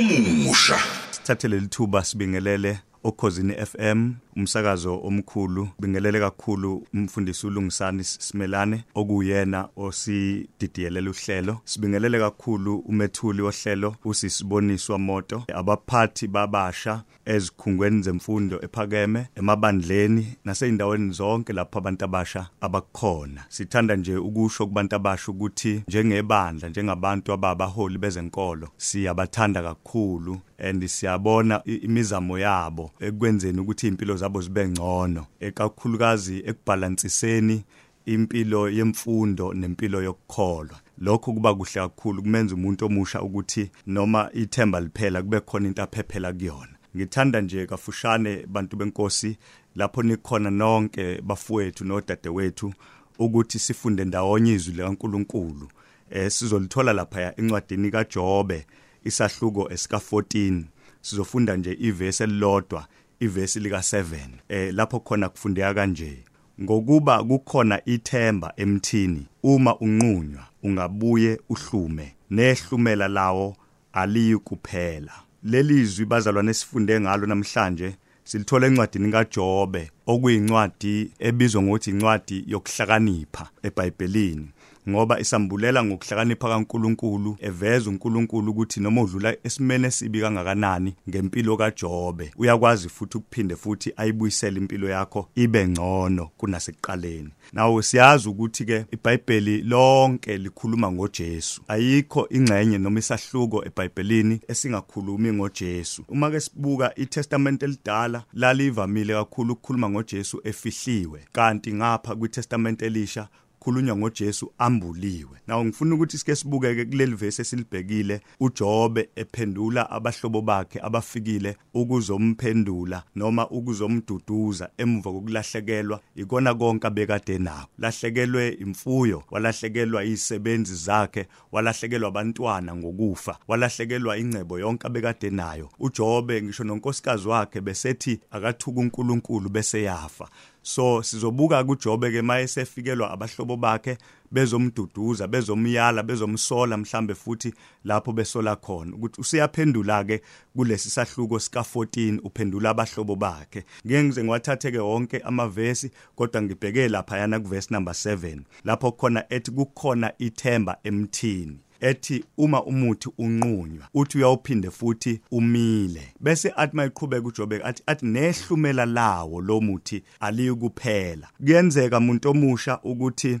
omusha sithathele lithuba sibingelele okhosini FM umsakazo omkhulu bingelele kakhulu umfundisi uLungisani Simelane okuyena osididiyelela uhlelo. Sibingelele kakhulu umethuli wohlelo usisiboniswa moto abaphathi babasha ezikhungweni zemfundo ephakeme emabandleni naseyindaweni zonke lapho abantu abasha abakhona. Sithanda nje ukusho kubantu abasha ukuthi njengebandla njengabantu ababaholi bezenkolo siyabathanda kakhulu and siyabona imizamo yabo ekwenzeni ukuthi impilo zabo zibe ngcono ekakhulukazi ekubalansiseni impilo yemfundo nempilo yokukholwa. Lokho kuba kuhle kakhulu kumenza umuntu omusha ukuthi noma ithemba liphela kube khona into aphephela kuyona. Ngithanda nje kafushane bantu benkosi lapho nikhona nonke bafowethu nodadewethu ukuthi sifunde ndawonye izwi likaNkuluNkulu. Eh sizolithola lapha encwadini kaJobe. Isahluko esika 14 sizofunda nje ivesi elilodwa ivesi lika 7 eh lapho khona kufundeka kanje ngokuba kukhona ithemba emthini uma unqunywa ungabuye uhlume nehlumela lawo aliyi kuphela lelizwi bazalwane sifunde ngalo namhlanje silithola encwadini kaJobe okuyincwadi ebizwa ngokuthi incwadi yokuhlakanipha eBhayibhelini. Ngoba isambulela ngokuhlakanipha kaNkuluNkulu eveza uNkulunkulu ukuthi noma udlula esimene esibi kangakanani ngempilo kaJobe uyakwazi futhi ukuphinde futhi ayibuyisele impilo yakho ibe ngcono kunasekuqaleni. Nawo siyazi ukuthi ke iBhayibheli lonke likhuluma ngoJesu. Ayikho ingxenye noma isahluko eBhayibhelini esingakhulumi ngoJesu. Uma ke sibuka iTestament elidala lalivamile kakhulu ukukhuluma ngoJesu efihliwe kanti ngapha kwiTestament elisha khulunywa ngoJesu ambuliwe. Nawo ngifuna ukuthi sike sibukeke kuleli verse esilibhekile uJobe ephendula abahlobo bakhe abafikile ukuzomphendula noma ukuzomduduza emuva kokulahlekelwa ikona konke abekade nako lahlekelwe imfuyo walahlekelwa izisebenzi zakhe walahlekelwa abantwana ngokufa walahlekelwa ingcebo yonke abekade nayo. uJobe ngisho nonkosikazi wakhe besethi akathuka uNkulunkulu bese yafa. So sizobuka kuJobe ke mayesefikelwa abahlobo bakhe bezomduduza bezomyala bezomsola mhlambe futhi lapho besola khona. Ukuthi usiyaphendula ke kulesi sahluko sika 14 uphendula abahlobo bakhe. Ngeke ngize ngiwathathe ke wonke amavesi kodwa ngibheke lapha yana kuverse number 7 lapho khona ethi kukhona ithemba emthini. Ethi uma umuthi unqunywa uthi uyawuphinde futhi umile. Bese athi mayiqhubeka uJobe athi athi nehlumela lawo lo muthi aliyikuphela. Kuyenzeka umuntu omusha ukuthi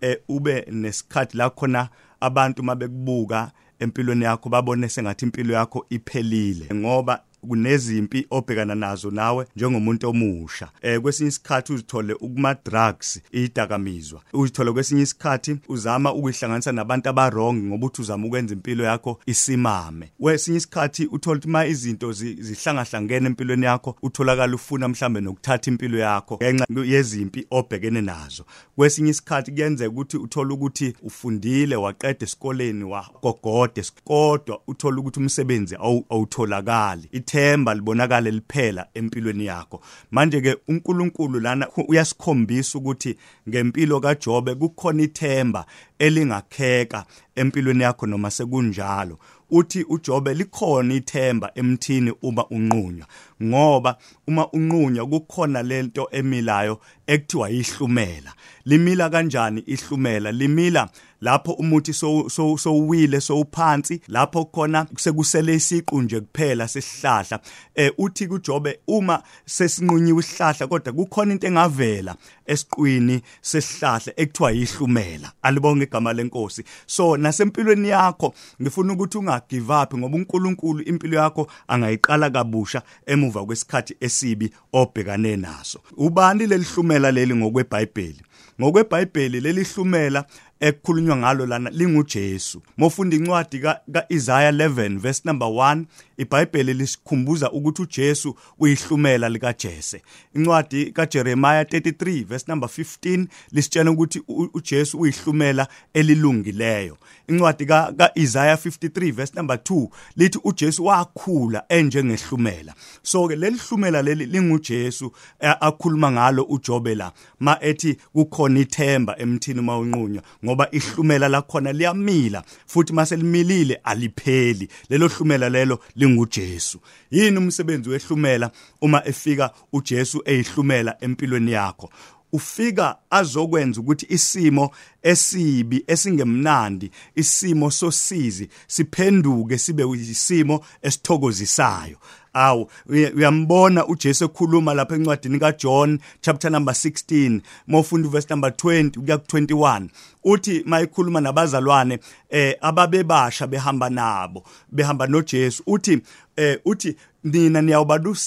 eh ube nesikhathi la khona abantu mabekubuka empilweni yakho babone sengathi impilo yakho iphelile. Ngoba kunezimpi obhekana nazo nawe njengomuntu omusha. Eh kwesinye isikhathi uzithole ukuma drugs idakamizwa uzithole kwesinye isikhathi uzama ukuyihlanganisa nabantu abarong ngoba uthi uzama ukwenza impilo yakho isimame. Kwesinye isikhathi uthola ukuthi ma izinto zihlangahlangene empilweni yakho utholakala ufuna mhlambe nokuthatha impilo yakho ngenxa yezimpi obhekene nazo. Kwesinye isikhathi kuyenzeka ukuthi uthola ukuthi ufundile waqeda esikoleni wagogode kodwa uthola ukuthi umsebenzi awutholakali. Ithemba libonakala liphela empilweni yakho. Manje ke uNkulunkulu lana uyasikhombisa ukuthi ngempilo kaJobe kukhona ithemba elingakheka empilweni yakho noma sekunjalo. Uthi uJobe likhona ithemba emthini uma unqunywa ngoba uma unqunywa kukhona lento emilayo ekuthiwa ihlumela limila kanjani ihlumela? Limila lapho umuthi sowuwile sowuphansi lapho khona sekusele isiqu nje kuphela sesihlahla. Eh uthi kuJobe uma sesinqunyiwe isihlahla kodwa kukhona into engavela esiqwini sesihlahla ekuthiwa yihlumela. Alibonge igama lenkosi. So nasempilweni yakho ngifuna ukuthi ungagive up ngoba uNkulunkulu impilo yakho angayiqala kabusha emuva kwesikhathi esibi obhekane naso. Ubani lelihlumela leli ngokweBhayibheli? ngokweBhayibheli lelihlumela ekukhulunywa ngalo lana linguJesu. Mofunda incwadi kaIsaiah 11 verse number 1 iBhayibheli lisikhumbuza ukuthi uJesu uyihlumela likaJese. Incwadi kaJeremiah 33 verse number 15 lisitshela ukuthi uJesu uyihlumela elilungileyo. Incwadi kaIsaiah 53 verse number 2 lithi uJesu wakhula enjengehlumela. So ke lelihlumela leli linguJesu akhuluma ngalo uJobe la ma ethi kukhona ithemba emthini mawunqunywa ngoba ihlumela lakhona liyamila futhi mase limilile alipheli. Lelo hlumela lelo linguJesu. Yini umsebenzi wehlumela uma efika uJesu eyihlumela empilweni yakho? Ufika azokwenza ukuthi isimo esibi esingemnandi isimo sosizi siphenduke sibe isimo esithokozisayo. Awu uyambona uJesu ekhuluma lapha encwadini kaJohn chapter number 16 mawufunda verse number 20 kuya ku21 uthi mayikhuluma nabazalwane eh ababebasha behamba nabo behamba noJesu. Uthi eh uthi nina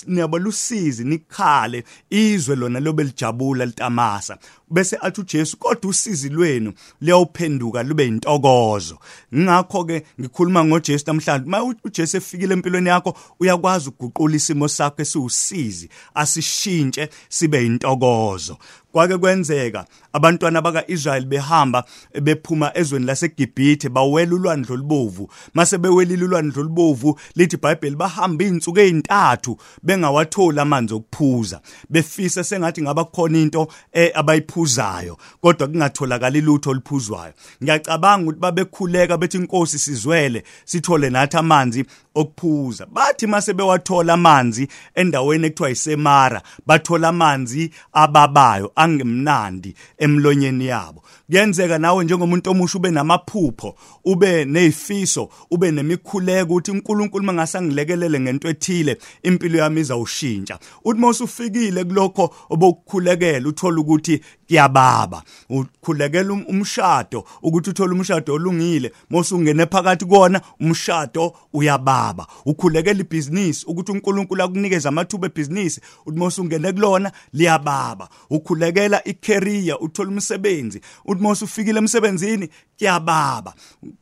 niyabalusizi nikhale izwe lona lobe lijabula litamasa. Bese athi uJesu kodwa usizi lwenu liyawuphenduka lube intokozo ngakho ke ngikhuluma ngoJesu namhlanje uma uJesu efikile empilweni yakho uyakwazi ukuguqula isimo sakho esiwusizi asishintshe sibe intokozo kwake kwenzeka abantwana bakaIsrael behamba bephuma ezweni laseGibhithe bawela ulwandle olubovu. Mase bewelile ulwandle olubovu lithi iBhayibheli bahamba izinsuku ezintathu bengawatholi amanzi okuphuza. Befisa sengathi ngaba khona into abayiphuzayo kodwa kungatholakala lutho oluphuzwayo. Ngiyacabanga ukuthi babekhuleka bethi inkosi sizwele sithole nathi amanzi okuphuza. Bathi mase bewathola amanzi endaweni ekuthiwa iSemara bathola amanzi ababayo angemnandi emlonyeni yabo. Kuyenzeka nawe njengomuntu omusha ube namaphupho ube nezifiso ube nemikhuleko ukuthi uNkulunkulu mangasangilekelele ngento ethile impilo yami izawushintsha. Uthi mawusufikile kulokho obokukhulekela uthola ukuthi kuyababa. Ukhulekela um-, umshado ukuthi uthole umshado olungile. Mosungene phakathi kona umshado uyababa. Ukhulekela ibhizinisi ukuthi uNkulunkulu akunikeze amathuba ebhizinisi. Uthi mosungene kulona liyababa. Ukhulekela icareer uthola umsebenzi. Uthi mosufikile emsebenzini kuyababa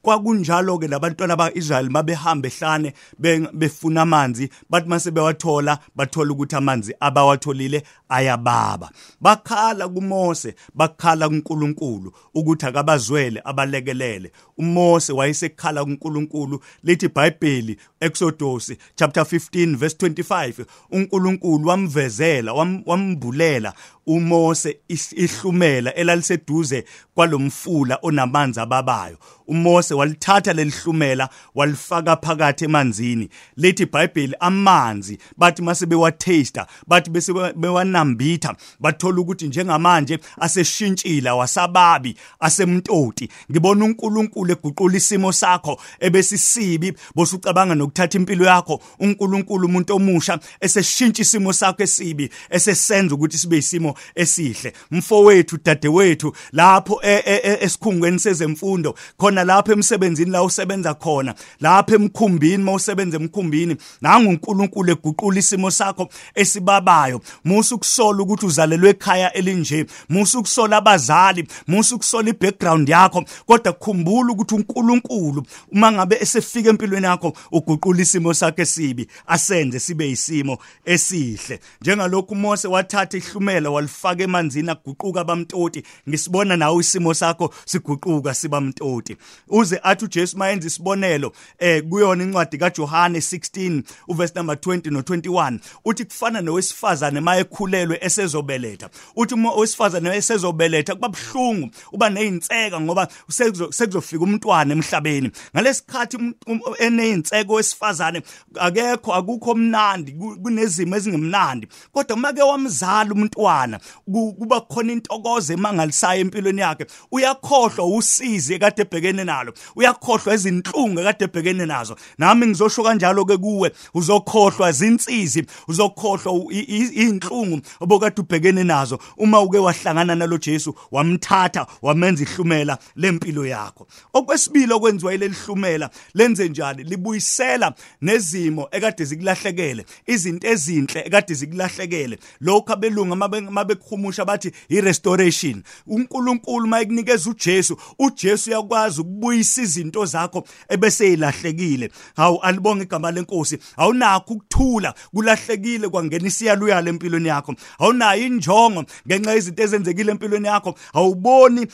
kwakunjalo ke labantwana baIsrael mabehamba ehlane befuna amanzi bathi mase bewathola bathola ukuthi amanzi abawatholile ayababa. Bakhala kuMose bakhala kuNkulunkulu ukuthi akabazwele abalekelele. uMose wayesekhala kuNkulunkulu. Lithi iBhayibheli Exodus chapter 15 verse 25 uNkulunkulu wamvezela wambulela uMose ihlumela elaliseduze kwalomfula onamanzi ababayo uMose walithatha lelihlumela walifaka phakathi emanzini. Lethi iBhayibheli amanzi. Bathi mase bewathesta bathi bese bewanambitha. Bathola ukuthi njengamanje aseshintshile wasababi asemntoti ngibona uNkulunkulu eguqula isimo sakho ebesisibi. Bosucabanga nokuthatha impilo yakho. uNkulunkulu umuntu omusha eseshintsha isimo sakho esibi esesenza ukuthi sibe isimo esihle. Mfowethu dadewethu lapho e, e, sezemfundo khona lapho emsebenzini la usebenza khona lapho emkhumbini mawusebenza emkhumbini nangu uNkulunkulu eguqula isimo sakho esibabayo. Musu kusola ukuthi uzalelwe ekhaya elinje musu kusola abazali musu kusola ibackground yakho kodwa khumbula ukuthi uNkulunkulu uma ngabe esefika empilweni yakho uguqula isimo sakhe esibi asenze sibe isimo esihle. Njengalokhu uMose wathatha ihlumela walifaka emanzini aguquka abamtoti ngisibona nawe isimo sakho siguquka siba mtoti uze athi uJesu mayenza isibonelo eh kuyona incwadi kaJohane 16 uverse number 20 no 21 uthi kufana nowesifazane mayekhulelwe esezobeletha. Uthi uma owesifazane esezobeletha kuba buhlungu uba nezinseka ngoba sekuzofika umntwana emhlabeni. Ngalesikhathi enezinseko wesifazane akekho akukho mnandi kunezimo ezingemnandi. Kodwa make wamzala umntwana kuba khona intokozo emangalisayo empilweni yakhe uyakhohlwa usizi ekade ebhekene nalo. Uyakhohlwa izinhlungu ekade ebhekene nazo. Nami ngizosho kanjalo ke kuwe uzokhohlwa zinsizi uzokhohlwa inhlungu obokade ubhekene nazo. Uma uke wahlangana nalo Jesu wamthatha wamenza ihlumela lempilo yakho. Okwesibili okwenziwa ile lihlumela lenze njani? Libuyisela nezimo ekade zikulahlekele izinto ezinhle ekade zikulahlekele. Lokho abelungu mabekhumusha bathi i restoration uNkulunkulu mayikunikeza uJesu uJesu uyakwazi ukubuyisa izinto zakho ebese ilahlekile. Hawu alibonga igama lenkosi. Awunakho ukuthula kulahlekile kwangena isiyaluyala empilweni yakho. Awunayo injongo ngenxa yezinto ezenzekile empilweni yakho. Awuboni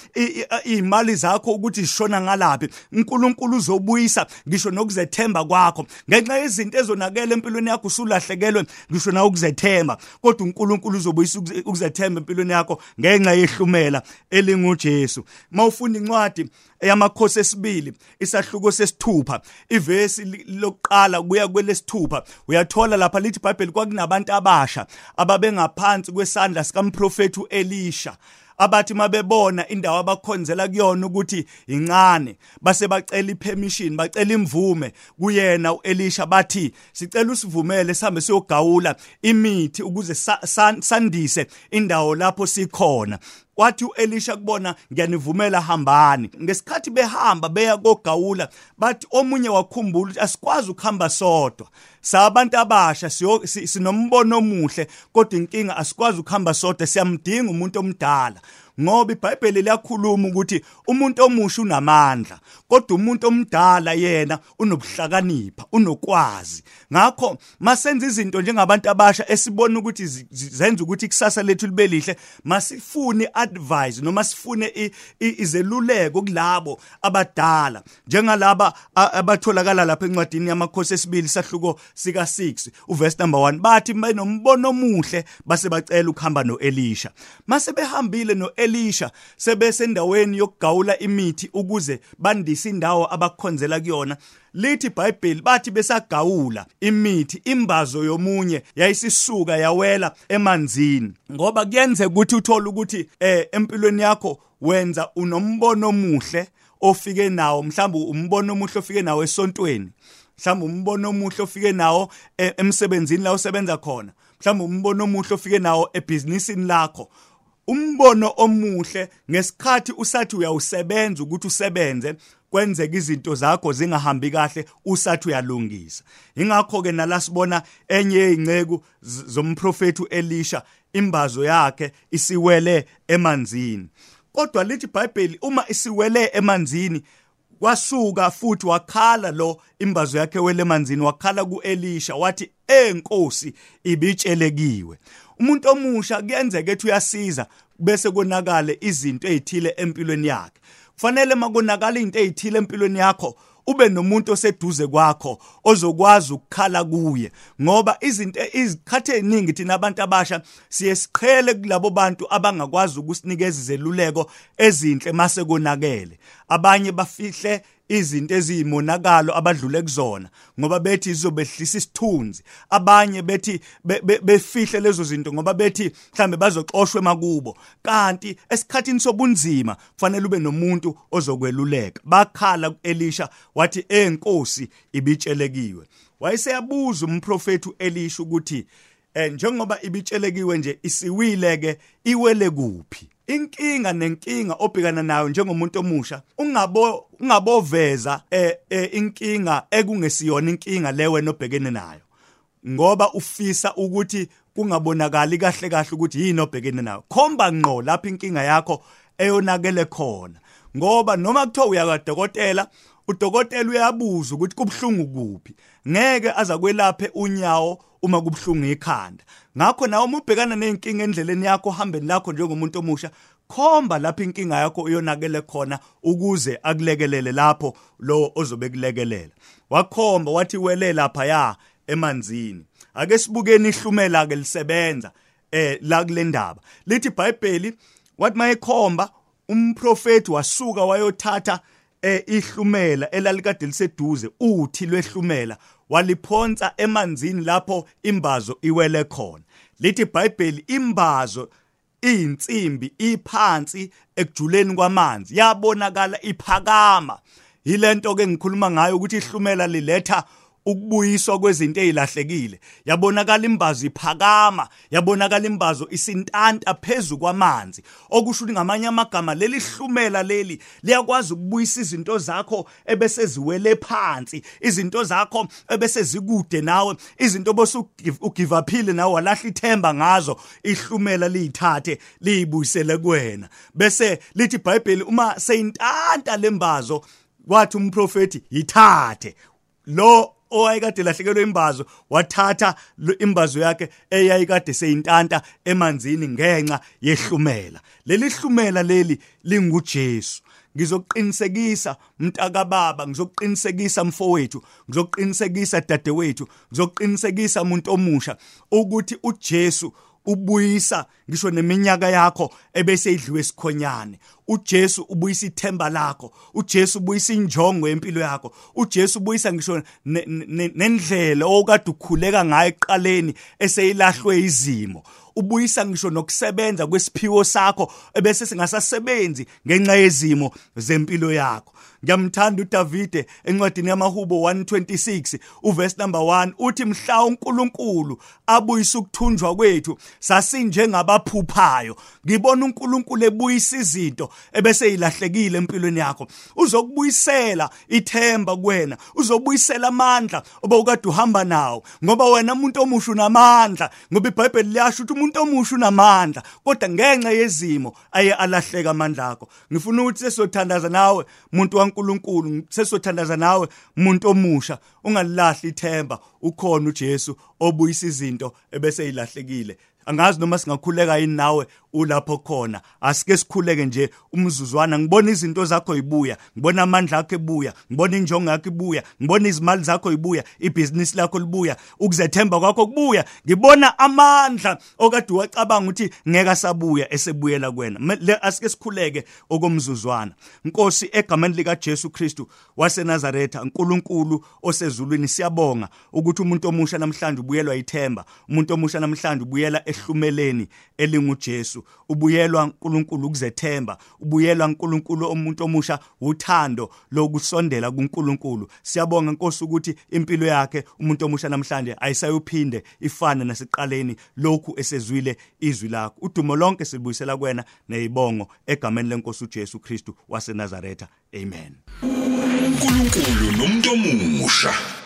izimali zakho ukuthi zishona ngalapi uNkulunkulu uzobuyisa ngisho nokuzethemba kwakho. Ngenxa yezinto ezonakele empilweni yakho usulahlekelwe ngisho na ukuzethemba kodwa uNkulunkulu uzobuyisa ukuzethemba empilweni yakho ngenxa yehlumela elinguJesu. Mawufunda incwadi incwadi eyamakhosi esibili isahluko sesithupha. Ivesi lokuqala kuya kwelesithupha uyathola lapha lithi iBhayibheli kwakunabantu abasha ababengaphansi kwesandla sikamprofeti uElisha abathi mabebona indawo abakhonzela kuyona ukuthi incane base bacela ipermission bacela imvume kuyena uElisha bathi sicela usivumele sihambe siyogawula imithi ukuze sandise indawo lapho sikhona. Wathi uElisha kubona ngiyanivumela hambani. Ngesikhathi behamba beya kogawula bathi omunye wakhumbula ukuthi asikwazi ukuhamba sodwa. Sabantu abasha sinombono omuhle kodwa inkinga asikwazi ukuhamba sodwa siyamdinga umuntu omdala. Ngoba iBhayibheli liyakhuluma ukuthi umuntu omusha unamandla kodwa umuntu omdala yena unobuhlakanipha unokwazi. Ngakho masenza izinto njengabantu abasha esibona ukuthi zenza ukuthi ikusasa lethu libe lihle masifune advice noma sifune izeluleko kulabo abadala. Njengalaba abatholakala lapha encwadini yamakhosi esibili sahluko sika 6 uverse number 1 bathi benombono omuhle base bacela ukuhamba noElisha. Mase behambile noElisha sebesendaweni yokugawula imithi ukuze bandise indawo abakhonzela kuyona. Lithi iBhayibheli bathi besagawula imithi imbazo yomunye yayisisuka yawela emanzini. Ngoba kuyenzeka ukuthi uthole ukuthi eh empilweni yakho wenza unombono omuhle ofike nawo mhlawumbe umbono omuhle ofike nawo esontweni mhlawumbe umbono omuhle ofike nawo e, emsebenzini la usebenza khona mhlawumbe umbono omuhle ofike nawo ebhizinisini lakho. Umbono omuhle ngesikhathi usathi uyawusebenza ukuthi usebenze kwenzeka izinto zakho zingahambi kahle usathi uyalungisa. Ingakho ke nalasibona enye yezingceku zomprofeti uElisha imbazo yakhe isiwele emanzini. Kodwa lithi iBhayibheli uma isiwele emanzini kwasuka futhi wakhala lo imbazo yakhe wele emanzini wakhala kuElisha wathi enkosi ibitshelekiwe. Umuntu omusha kuyenzeka ethi uyasiza bese konakala izinto ezithile empilweni yakhe. Kufanele makonakala izinto ezithile empilweni yakho ube nomuntu oseduze kwakho ozokwazi ukukhala kuye ngoba izinto izikhathe eziningi thina abantu abasha siye siqhele kulabo bantu abangakwazi ukusinikeza izeluleko ezinhle mase konakele. Abanye bafihle izinto eziyimonakalo abadlule kuzona ngoba bethi izobehlisa isithunzi. Abanye bethi befihle lezo zinto ngoba bethi mhlambe bazoxoshwe makubo. Kanti esikhathini sobunzima kufanele ube nomuntu ozokweluleka. Bakhala kuElisha wathi enkosi ibitshelekiwe. Wayeseyabuza umprofeti uElisha ukuthi eh njengoba ibitshelekiwe nje isiwile ke iwele kuphi? Inkinga nenkinga obhekana nayo njengomuntu omusha ungabo ungaboveza eh, eh inkinga ekungesiyona inkinga le wena obhekene nayo. Ngoba ufisa ukuthi kungabonakali kahle kahle ukuthi yini obhekene nayo. Khomba ngqo lapha inkinga yakho eyonakele khona. Ngoba noma kuthiwa uya kadokotela udokotela uyabuza ukuthi kubhlungu kuphi. Ngeke azakwelaphe unyawo uma kubhlungu ikhanda. Ngakho nawe uma ubhekana nenkinga endleleni yakho hambeni lakho njengomuntu omusha khomba lapho inkinga yakho uyonakele khona ukuze akulekelele lapho lo ozobe kulekelela. Wakhomba wathi wele lapha ya emanzini. Ake sibukeni ihlumela ke lisebenza eh la kule ndaba. Lithi iBhayibheli wathi mayekhomba umprofeti wasuka wayothatha eh ihlumela elalikade liseduze uthi lwehlumela waliphonsa emanzini lapho imbazo iwele khona. Lithi iBhayibheli imbazo insimbi iphansi ekujuleni kwamanzi yabonakala iphakama. Yilento ke ngikhuluma ngayo ukuthi ihlumela liletha ukubuyiswa kwezinto ezilahlekile yabonakala imbazo iphakama yabonakala imbazo isintanta phezulu kwamanzi. Okusho ukuthi ngamanye amagama leli hlumela leli liyakwazi ukubuyisa izinto zakho ebese ziwele phansi izinto zakho ebese zikude nawe izinto bose ugive uphile nawe walahla ithemba ngazo. Ihlumela liyithathe liyibuyisele kuwena. Bese lithi iBhayibheli uma seyintanta lembazo wathi umprofeti yithathe. Lo owayekade lahlekelwe imbazo wathatha imbazo yakhe eyayikade seyintanta emanzini ngenxa yehlumela. Leli hlumela leli linguJesu. Ngizoqinisekisa mntaka baba ngizoqinisekisa mfowethu ngizoqinisekisa dadewethu ngizoqinisekisa umuntu omusha ukuthi uJesu ubuyisa ngisho neminyaka yakho ebese idliwe isikhonyane uJesu ubuyisa ithemba lakho. uJesu ubuyisa injongo yempilo yakho. uJesu ubuyisa ngisho nendlela okade ukhuleka ngayo eqaleni eseyilahlwe izimo. Ubuyisa ngisho nokusebenza kwesiphiwo sakho ebese singasasebenzi ngenxa yezimo zempilo yakho. Ngiyamthanda uDavide encwadini yamahubo 126 uverse number 1 uthi mhla uNkulunkulu abuyisa ukuthunjwa kwethu sasinjengabaphuphayo ngibona uNkulunkulu ebuyisa izinto ebese ilahlekile empilweni yakho. Uzokubuyisela ithemba kuwena uzobuyisela amandla obawukade uhamba nawo ngoba wena umuntu omusha unamandla ngoba iBhayibheli liyasho ukuthi umuntu omusha unamandla kodwa ngenxa yezimo aye alahleka amandla akho. Ngifuna ukuthi sesothandaza nawe muntu kaNkuluNkulu sesothandaza nawe umuntu omusha ungalilahli ithemba ukhona uJesu obuyisa izinto ebese ilahlekile. Angazi noma singakhuleka yini nawe ulapho khona. Asike sikhuleke nje umzuzwana ngibona izinto zakho ibuya ngibona amandla akho ebuya ngibona injongo yakho ibuya ngibona izimali zakho ibuya ibhizinisi lakho libuya ukuzethemba kwakho kubuya ngibona amandla okade wacabanga ukuthi ngeke asabuya esebuyela kuwena asike sikhuleke okomzuzwana. Nkosi egameni lika Jesu Kristu waseNazaretha uNkulunkulu osezulwini siyabonga ukuthi umuntu omusha namhlanje ubuyelwa ithemba umuntu omusha namhlanje ubuyela ehlumeleni elinguJesu. Ubuyelwa uNkulunkulu ukuzethemba ubuyelwa uNkulunkulu omuntu omusha uthando lokusondela kuNkulunkulu. Siyabonga Nkosi ukuthi impilo yakhe umuntu omusha namhlanje ayisayophinde ifane naseqaleni lokhu esezwile izwi lakho. Udumo lonke silibuyisela kuwena nezibongo egameni lenkosi uJesu Kristu waseNazaretha. Amen. uNkulunkulu nomuntu omusha.